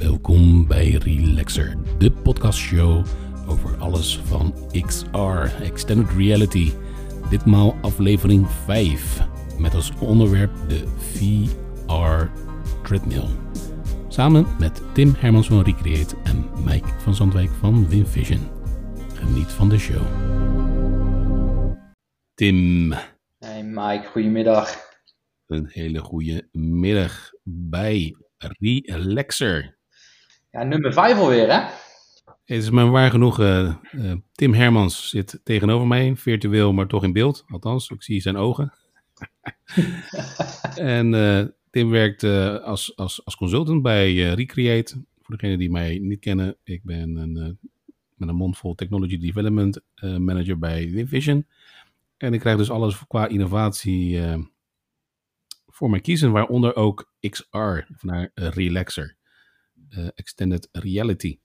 Welkom bij Relaxer, de podcastshow over alles van XR, Extended Reality. Ditmaal aflevering 5, met als onderwerp de VR Treadmill. Samen met Tim Hermans van Recreate en Mike van Zandwijk van WinVision. Geniet van de show. Tim, Hey Mike, goedemiddag. een hele goede middag bij Relaxer. Ja, nummer 5 alweer, hè? Het is me waar genoeg. eh, eh, Tim Hermans zit tegenover mij, virtueel, maar toch in beeld. Althans, ik zie zijn ogen. en eh, Tim werkt als, als, als consultant bij Recreate. Voor degenen die mij niet kennen, ik ben een, met een mond vol Technology Development Manager bij WinVision. En ik krijg dus alles qua innovatie voor mij kiezen, waaronder ook XR, naar Relaxer, Extended Reality.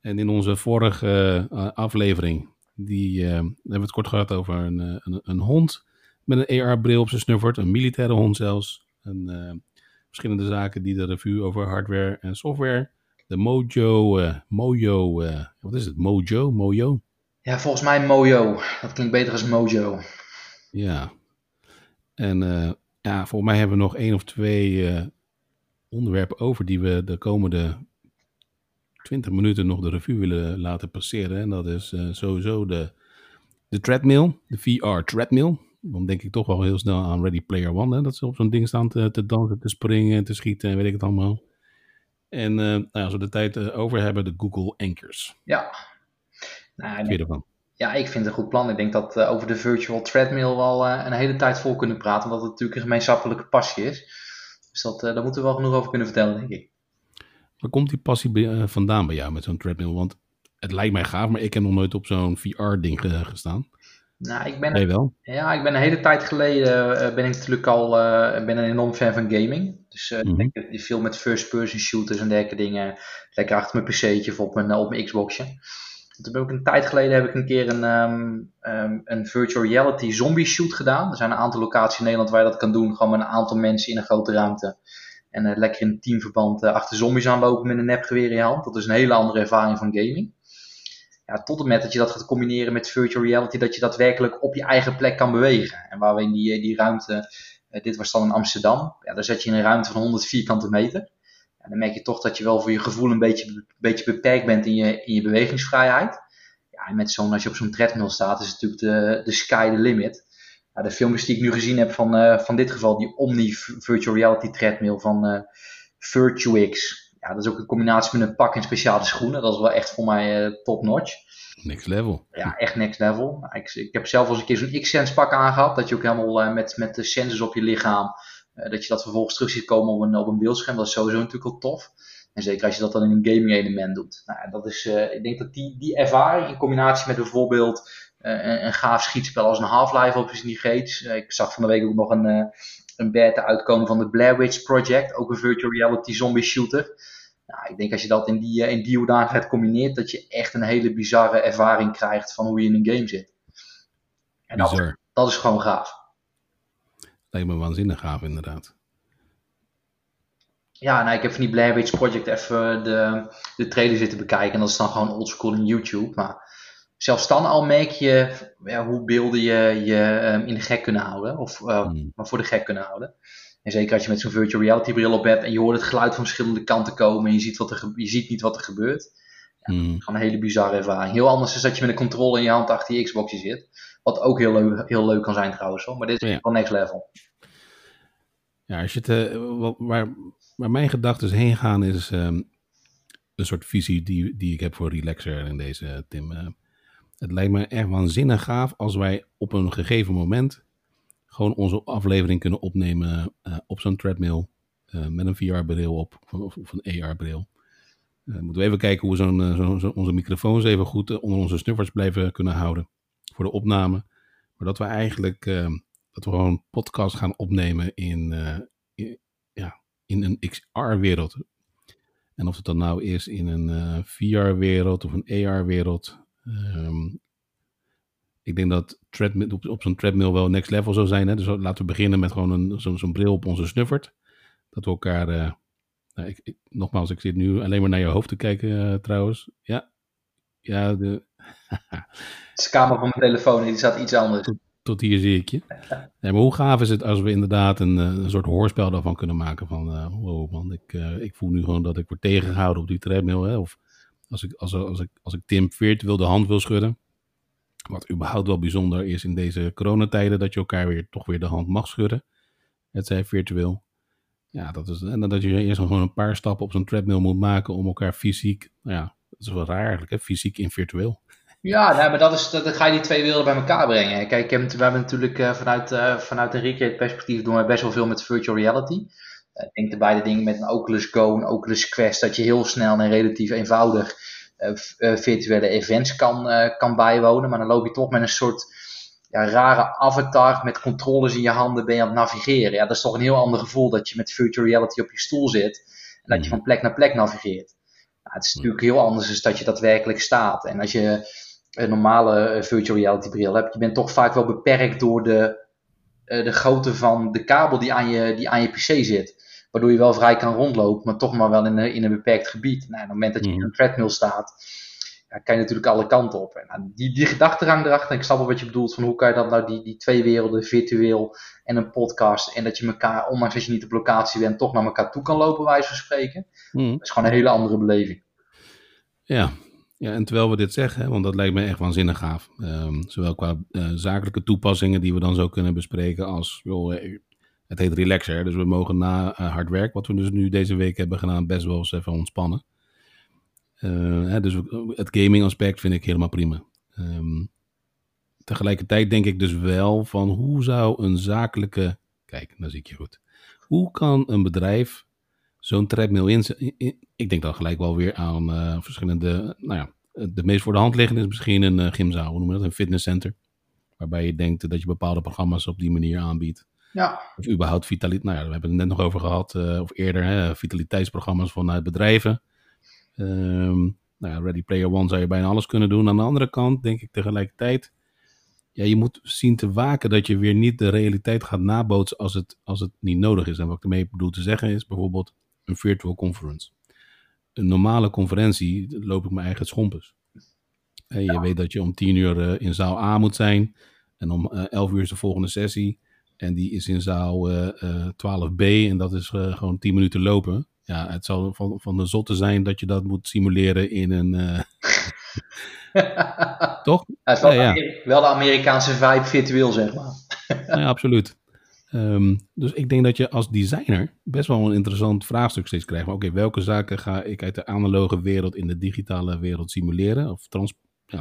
En in onze vorige eh, aflevering, die, eh, hebben we het kort gehad over een, eh, een, een hond met een AR-bril op zijn snuffert, een militaire hond zelfs. En eh, verschillende zaken die de review over hardware en software. De Mojo, eh, Mojo, eh, wat is het? Mojo, Mojo? Ja, volgens mij Mojo. Dat klinkt beter als Mojo. Ja. En eh, ja, volgens mij hebben we nog één of twee eh, onderwerpen over die we de komende 20 minuten nog de review willen laten passeren. En dat is eh, sowieso de, de treadmill, de VR treadmill. Dan denk ik toch wel heel snel aan Ready Player One. Hè? Dat ze op zo'n ding staan te, te dansen, te springen, te schieten en weet ik het allemaal. En eh, nou, als we de tijd eh, over hebben, de Google Anchors. Ja. Nou, Wat ervan? ja, ik vind het een goed plan. Ik denk dat we over de virtual treadmill wel een hele tijd vol kunnen praten. Omdat het natuurlijk een gemeenschappelijke passie is. Dus dat, eh, daar moeten we wel genoeg over kunnen vertellen, denk ik. Waar komt die passie bij, eh, vandaan bij jou met zo'n treadmill? Want het lijkt mij gaaf, maar ik heb nog nooit op zo'n VR-ding ge- gestaan. Nou, ik ben, Nee, wel? ja, ik ben een hele tijd geleden eh, ben ik natuurlijk al ben een enorm fan van gaming. Dus eh, Mhm. ik veel met first-person shooters en dergelijke dingen. Lekker achter mijn pc'tje of op mijn, op mijn Xboxje. Toen heb ik een tijd geleden heb ik een keer een, ehm, ehm, een virtual reality zombie shoot gedaan. Er zijn een aantal locaties in Nederland waar je dat kan doen. Gewoon met een aantal mensen in een grote ruimte. En eh, lekker in teamverband eh, achter zombies aanlopen met een nepgeweer in je hand. Dat is een hele andere ervaring van gaming. Ja, tot en met dat je dat gaat combineren met virtual reality, dat je daadwerkelijk op je eigen plek kan bewegen. En waar we in die, die ruimte, eh, dit was dan in Amsterdam, ja, daar zat je in een ruimte van 100 vierkante meter. Dan merk je toch dat je wel voor je gevoel een beetje, een beetje beperkt bent in je, in je bewegingsvrijheid. Ja, en met zo'n, als je op zo'n treadmill staat, is natuurlijk de, de sky the limit. Ja, de filmpjes die ik nu gezien heb van, eh, van dit geval, die Omni Virtual Reality treadmill van eh Virtuix. Ja, dat is ook een combinatie met een pak en speciale schoenen. Dat is wel echt voor mij eh, top notch. Next level. Ja, echt next level. Ik, ik heb zelf al eens een keer zo'n X-Sense pak aangehad. Dat je ook helemaal met, met de sensors op je lichaam. Eh, dat je dat vervolgens terug ziet komen op een, op een beeldscherm. Dat is sowieso natuurlijk al tof. En zeker als je dat dan in een gaming element doet. Nou, dat is, eh, ik denk dat die, die ervaring in combinatie met bijvoorbeeld eh, een, een gaaf schietspel als een Half-Life of die Gates. Ik zag van de week ook nog een, een beta uitkomen van de Blair Witch Project. Ook een virtual reality zombie shooter. Nou, ik denk als je dat in die, in die hoedanigheid combineert, dat je echt een hele bizarre ervaring krijgt van hoe je in een game zit. En dat is gewoon gaaf. Lijkt me waanzinnig gaaf, inderdaad. Ja, nou, ik heb van die Blair Witch Project even de, de trailer zitten bekijken. En dat is dan gewoon oldschool in YouTube. Maar zelfs dan al merk je ja, hoe beelden je, je ehm, in de gek kunnen houden. Of eh, Hmm. maar voor de gek kunnen houden. En zeker als je met zo'n virtual reality bril op hebt en je hoort het geluid van verschillende kanten komen en je ziet, wat er, je ziet niet wat er gebeurt. Hmm. Gewoon een hele bizarre ervaring. Heel anders is dat je met een controle in je hand achter je Xboxje zit. Wat ook heel, leuk- heel leuk kan zijn trouwens hoor. Maar dit is Ja. wel next level. Ja, als je het, eh, waar, waar mijn gedachten heen gaan is ehm, een soort visie die, die ik heb voor Relaxer in deze, eh, Tim. Eh, het lijkt me echt waanzinnig gaaf als wij op een gegeven moment gewoon onze aflevering kunnen opnemen op zo'n treadmill met een VR-bril op of, of een AR-bril. Eh, moeten we even kijken hoe we eh, zo, onze microfoons even goed eh, onder onze snuffers blijven kunnen houden voor de opname. Maar dat we eigenlijk eh, dat we gewoon podcast gaan opnemen in, ja, in een XR-wereld. En of het dan nou is in een VR-wereld of een AR-wereld. ehm, ik denk dat treadmill, op, zo'n treadmill wel next level zou zijn. Hè? Dus laten we beginnen met gewoon een, zo'n bril op onze snuffert. Dat we elkaar Nou, ik, nogmaals, ik zit nu alleen maar naar je hoofd te kijken trouwens. Ja, ja de... Het is de camera van mijn telefoon, die staat iets anders. Tot, hier zie ik je. Nee, maar hoe gaaf is het als we inderdaad een, een soort hoorspel daarvan kunnen maken van... Uh, wow man, ik, ik voel nu gewoon dat ik word tegengehouden op die treadmill. Hè? Of als ik, als, als, ik, als ik Tim virtueel de hand wil schudden. Wat überhaupt wel bijzonder is in deze coronatijden, dat je elkaar weer toch weer de hand mag schudden. Het zij virtueel. Ja, dat is, en dat je eerst gewoon een paar stappen op zo'n treadmill moet maken om elkaar fysiek, nou ja, dat is wel raar eigenlijk, hè? fysiek in virtueel. Ja, nou, maar dat is, dat, dan ga je die twee werelden bij elkaar brengen. Kijk, we hebben natuurlijk uh, vanuit, uh, vanuit een recreate perspectief doen we best wel veel met virtual reality. Uh, denk de beide dingen met een Oculus Go en Oculus Quest, dat je heel snel en relatief eenvoudig virtuele events kan, kan bijwonen. Maar dan loop je toch met een soort ja, rare avatar met controles in je handen ben je aan het navigeren. Ja, dat is toch een heel ander gevoel dat je met virtual reality op je stoel zit en dat je van plek naar plek navigeert. Nou, het is natuurlijk heel anders dan dat je daadwerkelijk staat. En als je een normale eh, virtual reality bril hebt, je bent toch vaak wel beperkt door de, eh, de grootte van de kabel die aan, je, die aan je pc zit. Waardoor je wel vrij kan rondlopen, maar toch maar wel in een, in een beperkt gebied. Nou, op het moment dat je in een treadmill staat, ja, kan je natuurlijk alle kanten op. En nou, die, die gedachtegang erachter, ik snap wel wat je bedoelt, van hoe kan je dat nou, die, die twee werelden, virtueel en een podcast, en dat je elkaar, ondanks dat je niet op locatie bent, toch naar elkaar toe kan lopen, wijze van spreken. Mm. Dat is gewoon een hele andere beleving. Ja, ja, en terwijl we dit zeggen, want dat lijkt me echt waanzinnig gaaf. Um, zowel qua uh, zakelijke toepassingen die we dan zo kunnen bespreken als, joh, eh, het heet relaxer. Dus we mogen na uh, hard werk, wat we dus nu deze week hebben gedaan, best wel eens even ontspannen. Hè, dus het gaming aspect vind ik helemaal prima. Um, tegelijkertijd denk ik dus wel van hoe zou een zakelijke. Kijk, dan zie ik je goed. Hoe kan een bedrijf zo'n treadmill inzetten? In, ik denk dan gelijk wel weer aan uh, verschillende. Nou ja, de meest voor de hand liggende is misschien een uh, gymzaal, hoe noemen we dat? Een fitnesscenter. Waarbij je denkt dat je bepaalde programma's op die manier aanbiedt. Ja. Of überhaupt vitaliteit. Nou ja, we hebben het net nog over gehad, of eerder, hè, vitaliteitsprogramma's vanuit bedrijven. Um, nou ja, Ready Player One zou je bijna alles kunnen doen. Aan de andere kant denk ik tegelijkertijd, ja, je moet zien te waken dat je weer niet de realiteit gaat nabootsen als het, als het niet nodig is. En wat ik ermee bedoel te zeggen is bijvoorbeeld een virtual conference. Een normale conferentie loop ik mijn eigen schompers. En je weet dat je om tien uur uh, in zaal A moet zijn. En om uh, elf uur is de volgende sessie. En die is in zaal uh, 12b. En dat is eh, gewoon tien minuten lopen ja, het zal van, van de zotte zijn dat je dat moet simuleren in een. Uh... Toch? Ja, is wel, ja, wel, de Amerikaanse vibe virtueel, zeg maar. ja, absoluut. Um, dus ik denk dat je als designer best wel een interessant vraagstuk steeds krijgt. Oké, welke zaken ga ik uit de analoge wereld in de digitale wereld simuleren of trans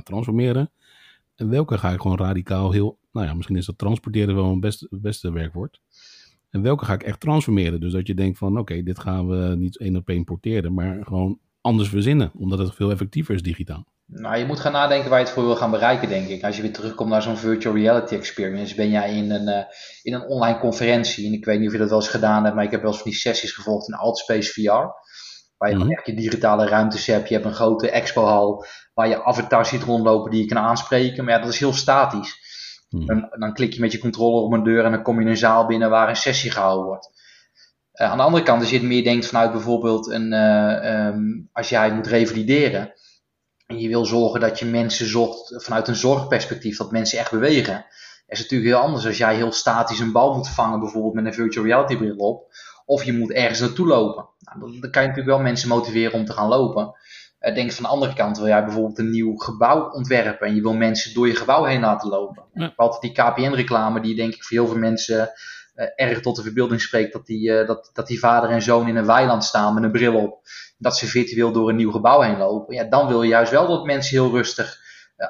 transformeren? En welke ga ik gewoon radicaal heel, nou ja, misschien is dat transporteren wel een best, beste werkwoord. En welke ga ik echt transformeren? Dus dat je denkt van oké, dit gaan we niet één op één importeren, maar gewoon anders verzinnen, omdat het veel effectiever is digitaal. Nou, je moet gaan nadenken waar je het voor wil gaan bereiken, denk ik. Als je weer terugkomt naar zo'n virtual reality experience, ben jij in een, uh, in een online conferentie. En ik weet niet of je dat wel eens gedaan hebt, maar ik heb wel eens van die sessies gevolgd in Altspace VR. Waar je mm echt je digitale ruimtes hebt. Je hebt een grote expohal waar je avatar ziet rondlopen die je kan aanspreken. Maar ja, dat is heel statisch. Hmm. En, dan klik je met je controller op een deur en dan kom je in een zaal binnen waar een sessie gehouden wordt. Uh, aan de andere kant, als je het meer denkt vanuit bijvoorbeeld een, uh, um, als jij moet revalideren. En je wil zorgen dat je mensen zorgt vanuit een zorgperspectief, dat mensen echt bewegen. is het natuurlijk heel anders als jij heel statisch een bal moet vangen, bijvoorbeeld met een virtual reality bril op. Of je moet ergens naartoe lopen. Nou, dan, dan kan je natuurlijk wel mensen motiveren om te gaan lopen. Uh, denk van de andere kant, wil jij bijvoorbeeld een nieuw gebouw ontwerpen en je wil mensen door je gebouw heen laten lopen. Ja. Altijd die KPN-reclame, die denk ik voor heel veel mensen uh, erg tot de verbeelding spreekt, dat die, uh, dat, dat die vader en zoon in een weiland staan met een bril op. Dat ze virtueel door een nieuw gebouw heen lopen. Ja, dan wil je juist wel dat mensen heel rustig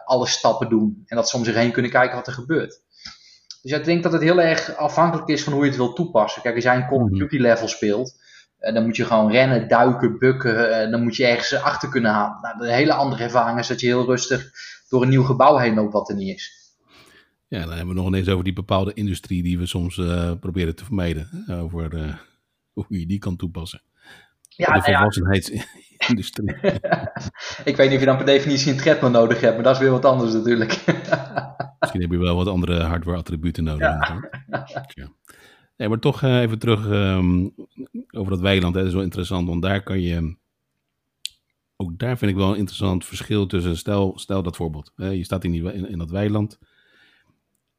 alle stappen doen en dat ze om zich heen kunnen kijken wat er gebeurt. Dus ik denk dat het heel erg afhankelijk is van hoe je het wil toepassen. Kijk, als jij een Call of mhm. Duty level speelt, uh, dan moet je gewoon rennen, duiken, bukken. Uh, dan moet je ergens achter kunnen halen. Nou, een hele andere ervaring is dat je heel rustig door een nieuw gebouw heen loopt wat er niet is. Ja, dan hebben we nog ineens over die bepaalde industrie die we soms uh, proberen te vermijden. Over hoe je die kan toepassen. Ja, de volwassenheidsindustrie. ik weet niet of je dan per definitie een treadmill nodig hebt, maar dat is weer wat anders natuurlijk. Misschien heb je wel wat andere hardware attributen nodig. Ja. ja. Nee, maar toch eh, even terug ehm, over dat weiland. Hè. Dat is wel interessant, want daar kan je... Ook daar vind ik wel een interessant verschil tussen... Stel, stel dat voorbeeld. Hè. Je staat in, die, in, in dat weiland.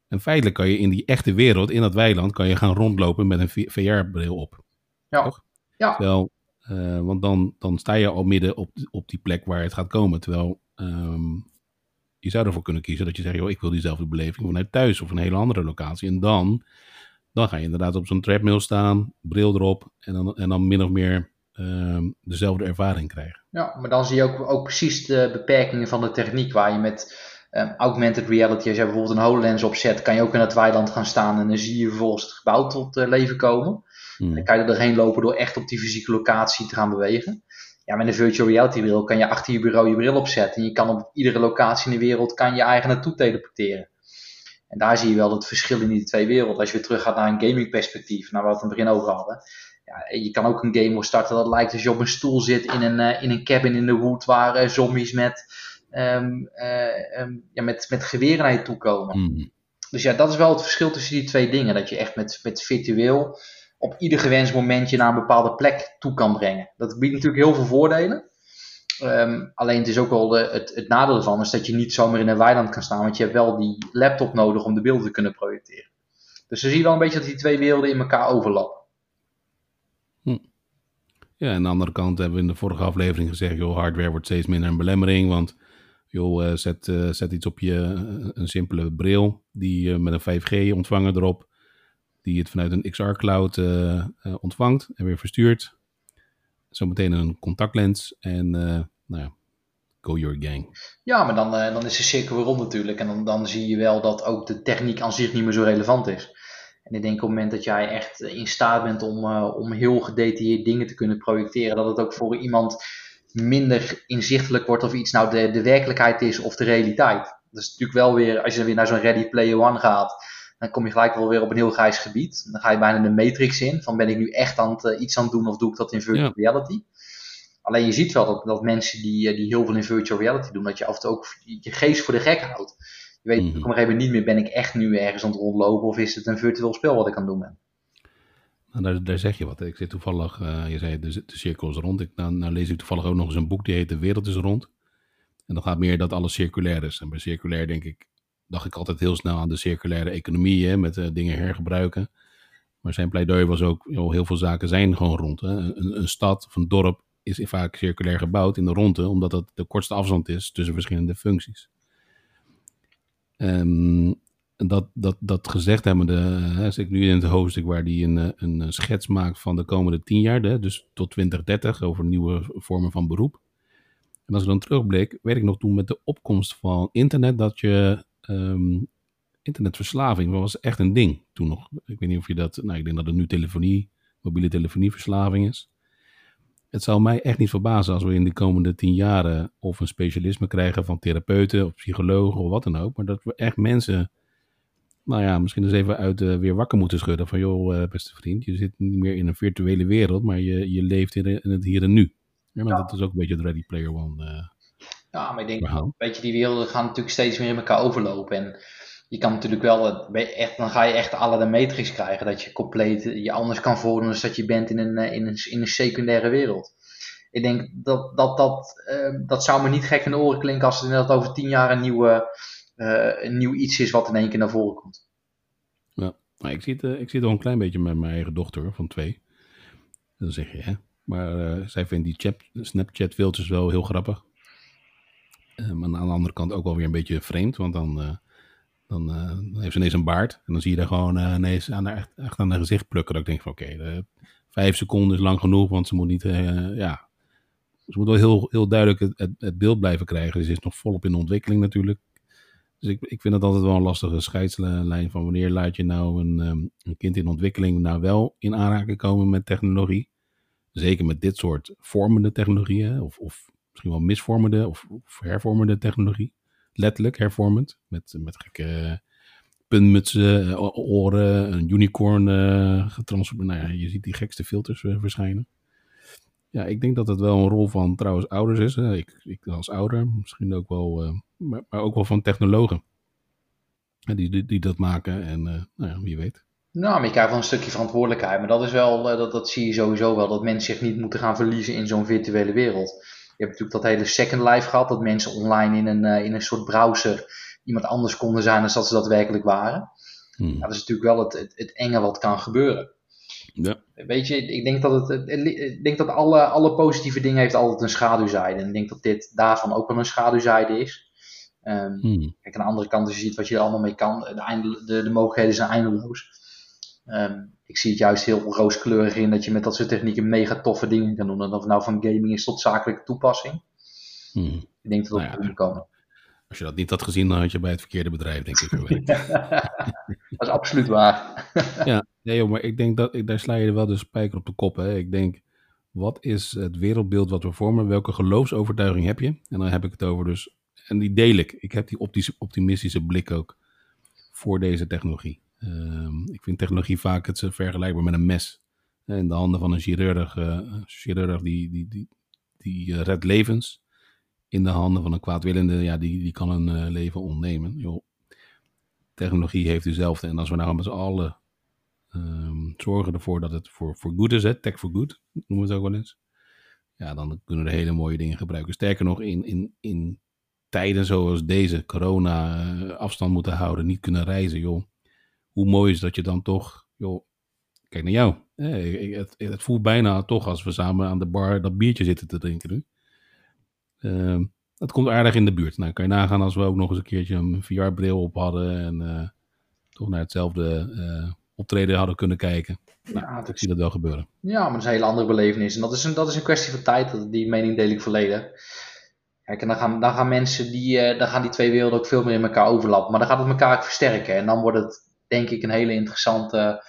En feitelijk kan je in die echte wereld, in dat weiland... kan je gaan rondlopen met een VR-bril op. Ja. Toch? Ja. Terwijl, uh, want dan, dan sta je al midden op, op die plek waar het gaat komen. Terwijl um, je zou ervoor kunnen kiezen dat je zegt... Joh, ik wil diezelfde beleving vanuit thuis of een hele andere locatie. En dan dan ga je inderdaad op zo'n treadmill staan, bril erop en dan, en dan min of meer um, dezelfde ervaring krijgen. Ja, maar dan zie je ook, ook precies de beperkingen van de techniek waar je met um, augmented reality, als je bijvoorbeeld een HoloLens opzet, kan je ook in het weiland gaan staan en dan zie je vervolgens het gebouw tot uh, leven komen. Hmm. Dan kan je er doorheen lopen door echt op die fysieke locatie te gaan bewegen. Ja, met een virtual reality bril kan je achter je bureau je bril opzetten en je kan op iedere locatie in de wereld kan je eigen naartoe teleporteren. En daar zie je wel het verschil in die twee werelden. Als je weer terug gaat naar een gaming perspectief, naar wat we het in het begin over hadden. Ja, je kan ook een game starten dat lijkt als je op een stoel zit in een, uh, in een cabin in de wood waar uh, zombies met, um, uh, um, ja, met, met geweren naar je toe komen. Mm. Dus ja, dat is wel het verschil tussen die twee dingen. Dat je echt met, met virtueel op ieder gewenst momentje naar een bepaalde plek toe kan brengen. Dat biedt natuurlijk heel veel voordelen. Um, alleen het is ook wel de, het, nadeel ervan is dat je niet zomaar in een weiland kan staan, want je hebt wel die laptop nodig om de beelden te kunnen projecteren. Dus dan zie je wel een beetje dat die twee werelden in elkaar overlappen. Hm. Ja, aan de andere kant hebben we in de vorige aflevering gezegd, joh, hardware wordt steeds minder een belemmering, want joh, uh, zet, uh, zet iets op je, uh, een simpele bril, die met een 5G ontvanger erop, die het vanuit een XR cloud ontvangt en weer verstuurt zometeen een contactlens en uh, nou ja, go your gang. Ja, maar dan, uh, dan is de cirkel weer rond natuurlijk. En dan, dan zie je wel dat ook de techniek aan zich niet meer zo relevant is. En ik denk op het moment dat jij echt in staat bent om, uh, om heel gedetailleerd dingen te kunnen projecteren, dat het ook voor iemand minder inzichtelijk wordt of iets nou de, de werkelijkheid is of de realiteit. Dat is natuurlijk wel weer, als je weer naar zo'n Ready Player One gaat, dan kom je gelijk wel weer op een heel grijs gebied. Dan ga je bijna de matrix in, van ben ik nu echt aan het, uh, iets aan het doen of doe ik dat in virtual reality. Alleen je ziet wel dat, dat mensen die, uh, die heel veel in virtual reality doen, dat je af en toe ook je geest voor de gek houdt. Je weet mm -hmm. op een gegeven moment niet meer, ben ik echt nu ergens aan het rondlopen of is het een virtueel spel wat ik aan het doen ben. Nou, daar, daar zeg je wat. Ik zit toevallig, uh, je zei de, de cirkel is rond. Ik, nou, nou, lees ik toevallig ook nog eens een boek die heet De Wereld is Rond. En dan gaat meer dat alles circulair is. En bij circulair denk ik, dacht ik altijd heel snel aan de circulaire economie, hè, met uh, dingen hergebruiken. Maar zijn pleidooi was ook, joh, heel veel zaken zijn gewoon rond. Hè. Een, stad of een dorp is vaak circulair gebouwd in de ronde, omdat dat de kortste afstand is tussen verschillende functies. Um, dat, dat, dat gezegd hebbende, hè, zit ik nu in het hoofdstuk waar die een, eh, een schets maakt van de komende tien jaar, hè, dus tot 2030, over nieuwe vormen van beroep. En als ik dan terugblik, weet ik nog toen met de opkomst van internet dat je um, internetverslaving was echt een ding toen nog. Ik weet niet of je dat, nou ik denk dat het nu telefonie, mobiele telefonieverslaving is. Het zou mij echt niet verbazen als we in de komende tien jaren of een specialisme krijgen van therapeuten of psychologen of wat dan ook. Maar dat we echt mensen, nou ja, misschien eens even uit uh, weer wakker moeten schudden. Van joh, uh, beste vriend, je zit niet meer in een virtuele wereld, maar je, je leeft in, in het hier en nu. Ja, maar ja. dat is ook een beetje het Ready Player One. Uh, ja, maar ik denk, wow. weet je, die werelden gaan natuurlijk steeds meer in elkaar overlopen. En je kan natuurlijk wel, echt, dan ga je echt alle de matrix krijgen. Dat je compleet je anders kan voordoen dan dat je bent in een, in een, in een secundaire wereld. Ik denk dat dat, dat, uh, dat zou me niet gek in de oren klinken als het inderdaad over tien jaar een, nieuwe, uh, een nieuw iets is wat in één keer naar voren komt. Ja, nou, ik, zie het, uh, ik zie het al een klein beetje met mijn eigen dochter van twee. Dan zeg je, hè. Maar zij vindt die Snapchat filters wel heel grappig. Uh, maar aan de andere kant ook wel weer een beetje vreemd, want dan, dan, uh, dan, heeft ze ineens een baard. En dan zie je daar gewoon ineens aan haar, echt, echt aan haar gezicht plukken. Dat ik denk van oké, vijf seconden is lang genoeg, want ze moet niet, ja... Ze moet wel heel, heel duidelijk het, het, beeld blijven krijgen. Ze is nog volop in ontwikkeling natuurlijk. Dus ik, ik vind het altijd wel een lastige scheidslijn van wanneer laat je nou een, um, een kind in ontwikkeling nou wel in aanraking komen met technologie. Zeker met dit soort vormende technologieën of, of misschien wel misvormende of, hervormende technologie. Letterlijk hervormend. Met, met gekke puntmutsen, oren, een unicorn uh, getransformeerd. Nou ja, je ziet die gekste filters verschijnen. Ja, ik denk dat het wel een rol van trouwens ouders is. Ik, ik als ouder, misschien ook wel, uh, maar, maar, ook wel van technologen. Die, die, die, dat maken en nou ja, wie weet. Nou, maar je krijgt wel een stukje verantwoordelijkheid. Maar dat is wel, dat, dat zie je sowieso wel, dat mensen zich niet moeten gaan verliezen in zo'n virtuele wereld. Je hebt natuurlijk dat hele Second Life gehad, dat mensen online in een, in een soort browser iemand anders konden zijn dan dat ze daadwerkelijk waren. Hmm. Ja, dat is natuurlijk wel het, het, het enge wat kan gebeuren. Ja. Weet je, ik denk dat, het, ik denk dat alle, alle positieve dingen heeft altijd een schaduwzijde. En ik denk dat dit daarvan ook wel een schaduwzijde is. Um, Kijk, aan de andere kant, als je ziet wat je er allemaal mee kan, de, de, de mogelijkheden zijn eindeloos. Um, ik zie het juist heel rooskleurig in dat je met dat soort technieken mega toffe dingen kan doen. En of nou van gaming is tot zakelijke toepassing. Hmm. Ik denk dat dat nou ja, moet komen. Als je dat niet had gezien, dan had je bij het verkeerde bedrijf, denk ik. dat is absoluut waar. ja, nee, joh, maar ik denk dat daar sla je wel de spijker op de kop. Hè. Ik denk, wat is het wereldbeeld wat we vormen? Welke geloofsovertuiging heb je? En dan heb ik het over dus, en die deel ik. Ik heb die optimistische blik ook voor deze technologie. Ehm, ik vind technologie vaak het vergelijkbaar met een mes. In de handen van een chirurg, uh, chirurg die, die, die, die uh, redt levens in de handen van een kwaadwillende, ja, die, die kan een leven ontnemen. Joh, technologie heeft dezelfde. En als we nou met z'n allen um, zorgen ervoor dat het voor, voor goed is, hè, tech for good, noemen we het ook wel eens. Ja, dan kunnen we hele mooie dingen gebruiken. Sterker nog, in, in, in tijden zoals deze, corona, afstand moeten houden, niet kunnen reizen, joh. Hoe mooi is dat je dan toch, joh, kijk naar jou. het, het voelt bijna toch als we samen aan de bar dat biertje zitten te drinken nu. Uh, dat komt aardig in de buurt. Nou, kan je nagaan als we ook nog eens een keertje een VR-bril op hadden en uh, toch naar hetzelfde uh, optreden hadden kunnen kijken. Nou, ja, ik zie dat wel gebeuren. Ja, maar dat is een hele andere belevenis. En dat is een, dat is een kwestie van tijd. Die mening deel ik volledig. Kijk, en dan gaan, dan gaan mensen die, uh, dan gaan die twee werelden ook veel meer in elkaar overlappen. Maar dan gaat het elkaar ook versterken. En dan wordt het, denk ik, een hele interessante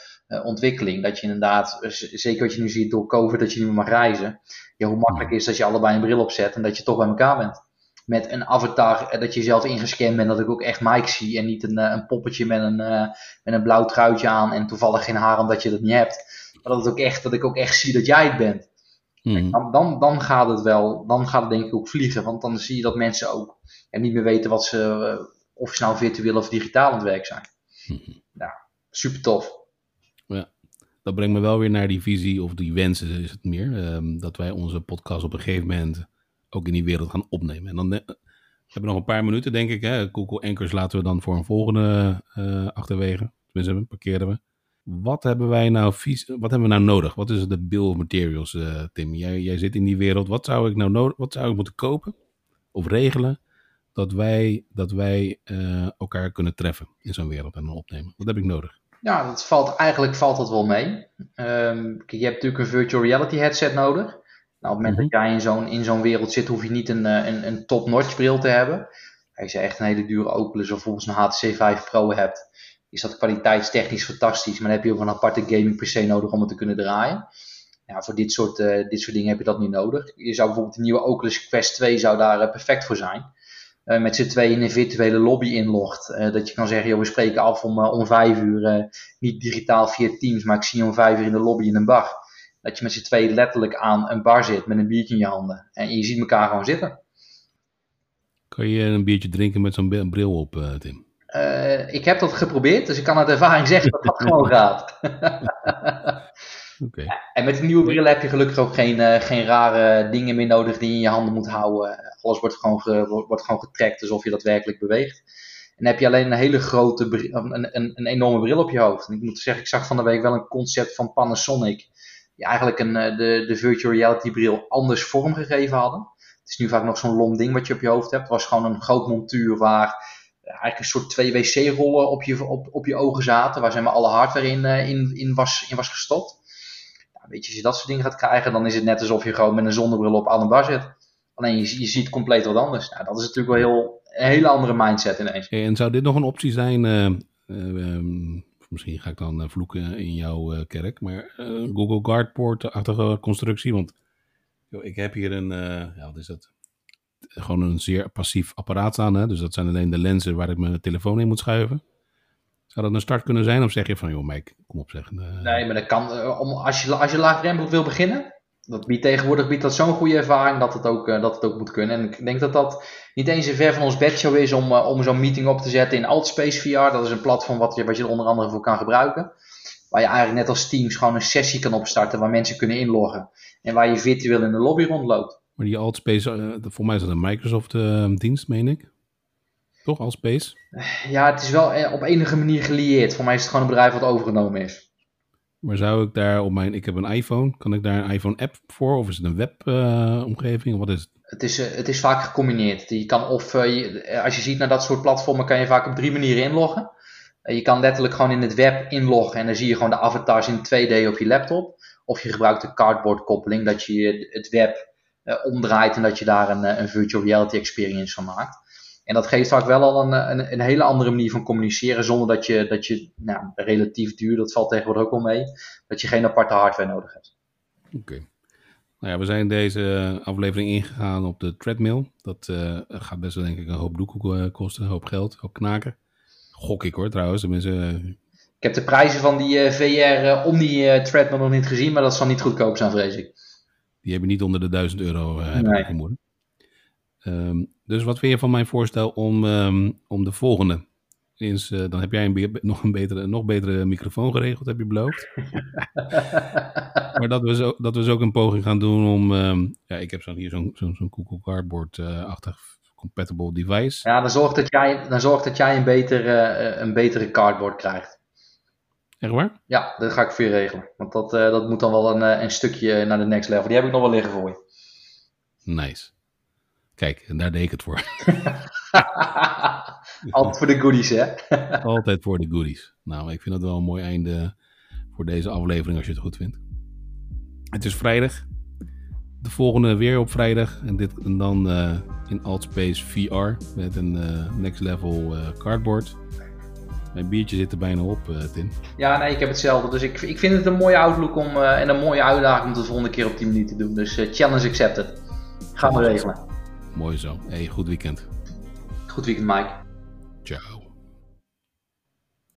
ontwikkeling. Dat je inderdaad, zeker wat je nu ziet door COVID, dat je niet meer mag reizen ja, hoe makkelijk is dat je allebei een bril opzet en dat je toch bij elkaar bent. Met een avatar, eh, dat je zelf ingescand bent, dat ik ook echt Mike zie en niet een, eh, een poppetje met een, uh, met een blauw truitje aan en toevallig geen haar omdat je dat niet hebt. Maar dat, het ook echt, dat ik ook echt zie dat jij het bent. Hmm. Dan, dan, dan, gaat het wel, dan gaat het denk ik ook vliegen, want dan zie je dat mensen ook en niet meer weten wat ze, of ze nou virtueel of digitaal aan het werk zijn. Hmm. Ja, super tof dat brengt me wel weer naar die visie of die wensen is het meer. Ehm, dat wij onze podcast op een gegeven moment ook in die wereld gaan opnemen. En dan uh, hebben we nog een paar minuten, denk ik. Hè? Google Anchors laten we dan voor een volgende uh, achterwege. Tenminste, parkeren we. Wat hebben wij nou, wat hebben we nou nodig? Wat is de bill of materials, uh, Tim? Jij, jij zit in die wereld. Wat zou ik nou nodig, wat zou ik moeten kopen of regelen dat wij, dat wij elkaar kunnen treffen in zo'n wereld en opnemen? Wat heb ik nodig? Ja, dat valt, eigenlijk valt dat wel mee. Um, je hebt natuurlijk een virtual reality headset nodig. Nou, op het moment mhm. dat jij in zo'n, in zo'n wereld zit, hoef je niet een, eh, een, een top-notch bril te hebben. Als je echt een hele dure Oculus of volgens een HTC 5 Pro hebt, is dat kwaliteitstechnisch fantastisch. Maar dan heb je ook een aparte gaming PC nodig om het te kunnen draaien. Ja, voor dit soort, uh, dit soort dingen heb je dat niet nodig. Je zou bijvoorbeeld de nieuwe Oculus Quest 2 zou daar uh, perfect voor zijn. Uh, met z'n tweeën in een virtuele lobby inlogt. Uh, dat je kan zeggen, joh, we spreken af om, uh, om vijf uur, niet digitaal via Teams, maar ik zie je om vijf uur in de lobby in een bar. Dat je met z'n tweeën letterlijk aan een bar zit met een biertje in je handen. En je ziet elkaar gewoon zitten. Kan je een biertje drinken met zo'n bril op, Tim? ik heb dat geprobeerd, dus ik kan uit ervaring zeggen dat dat gewoon gaat. Okay. En met de nieuwe bril heb je gelukkig ook geen, geen rare dingen meer nodig die je in je handen moet houden alles wordt gewoon, ge, wordt gewoon getrekt alsof je daadwerkelijk beweegt. En heb je alleen een hele grote, een, een, een enorme bril op je hoofd. En ik moet zeggen, ik zag van de week wel een concept van Panasonic. Die eigenlijk een, eh, de, de virtual reality bril anders vormgegeven hadden. Het is nu vaak nog zo'n lom ding wat je op je hoofd hebt. Het was gewoon een groot montuur waar eigenlijk een soort twee wc-rollen op je, op, op je ogen zaten. Waar zeg alle hardware in, eh, in, in, was, in was gestopt. weet je, als je dat soort dingen gaat krijgen, dan is het net alsof je gewoon met een zonnebril op aan bar zit. Alleen je, je ziet compleet wat anders. Nou, dat is natuurlijk wel heel, een hele andere mindset ineens. En zou dit nog een optie zijn? Uh, uh, misschien ga ik dan eh, vloeken in jouw kerk. Maar Google Guardport-achtige constructie. Want joh, ik heb hier een, ja, wat is dat? Gewoon een zeer passief apparaat staan. Hè? Dus dat zijn alleen de lenzen waar ik mijn telefoon in moet schuiven. Zou dat een start kunnen zijn? Of zeg je van, joh Mike, kom op zeg. nee, maar dat kan. om, als, je, als je laagdrempelig wil beginnen, dat biedt tegenwoordig biedt dat zo'n goede ervaring dat het, ook, uh, dat het ook moet kunnen. En ik denk dat dat niet eens een ver van ons bedshow is om, uh, om zo'n meeting op te zetten in Altspace VR. Dat is een platform wat je, wat je er onder andere voor kan gebruiken. Waar je eigenlijk net als Teams gewoon een sessie kan opstarten waar mensen kunnen inloggen. En waar je virtueel in de lobby rondloopt. Maar die Altspace, uh, voor mij is dat een Microsoft uh, dienst, meen ik. Toch, Altspace? Ja, het is wel op enige manier gelieerd. Voor mij is het gewoon een bedrijf wat overgenomen is. Maar zou ik daar op mijn, ik heb een iPhone, kan ik daar een iPhone app voor? Of is het een webomgeving? Uh, wat is het? Het is, het is vaak gecombineerd. Je kan of, je, als je ziet naar dat soort platformen, kan je vaak op drie manieren inloggen. Je kan letterlijk gewoon in het web inloggen en dan zie je gewoon de avatars in 2D op je laptop. Of je gebruikt de cardboard koppeling, dat je het web omdraait en dat je daar een, een virtual reality experience van maakt. En dat geeft vaak wel al een, een, een, hele andere manier van communiceren, zonder dat je, dat je nou, relatief duur, dat valt tegenwoordig ook wel mee, dat je geen aparte hardware nodig hebt. Oké. Nou ja, we zijn deze aflevering ingegaan op de treadmill. Dat uh, gaat best wel denk ik een hoop doekoe kosten, een hoop geld, een hoop knaken. Gok ik hoor trouwens. Tenminste, ik heb de prijzen van die uh, VR om die treadmill nog niet gezien, maar dat zal niet goedkoop zijn vrees ik. Die hebben niet onder de 1000 euro, heb nee. ik vermoeden. Um, dus wat vind je van mijn voorstel om, um, om de volgende? Eens, uh, dan heb jij een nog een betere, nog betere microfoon geregeld, heb je beloofd. maar dat we, zo, dat we zo ook een poging gaan doen om... Um, ja, ik heb zo hier zo'n zo'n Google Cardboard-achtig compatible device. Ja, dan zorg dat jij, dan zorg dat jij een, betere, uh, een betere cardboard krijgt. Echt waar? Ja, dat ga ik voor je regelen. Want dat, uh, dat moet dan wel een, een stukje naar de next level. Die heb ik nog wel liggen voor je. Nice. Kijk, en daar deed ik het voor. Altijd voor de goodies, hè? Altijd voor de goodies. Nou, ik vind dat wel een mooi einde voor deze aflevering, als je het goed vindt. Het is vrijdag. De volgende weer op vrijdag. En, dit, en dan uh, in Altspace VR met een uh, next level uh, cardboard. Mijn biertje zit er bijna op, Tim. Ja, nee, ik heb hetzelfde. Dus ik, ik vind het een mooie outlook om, en een mooie uitdaging om het de volgende keer op 10 minuten te doen. Dus challenge accepted. Gaan we regelen. Mooi zo. Hey, goed weekend. Goed weekend, Mike. Ciao.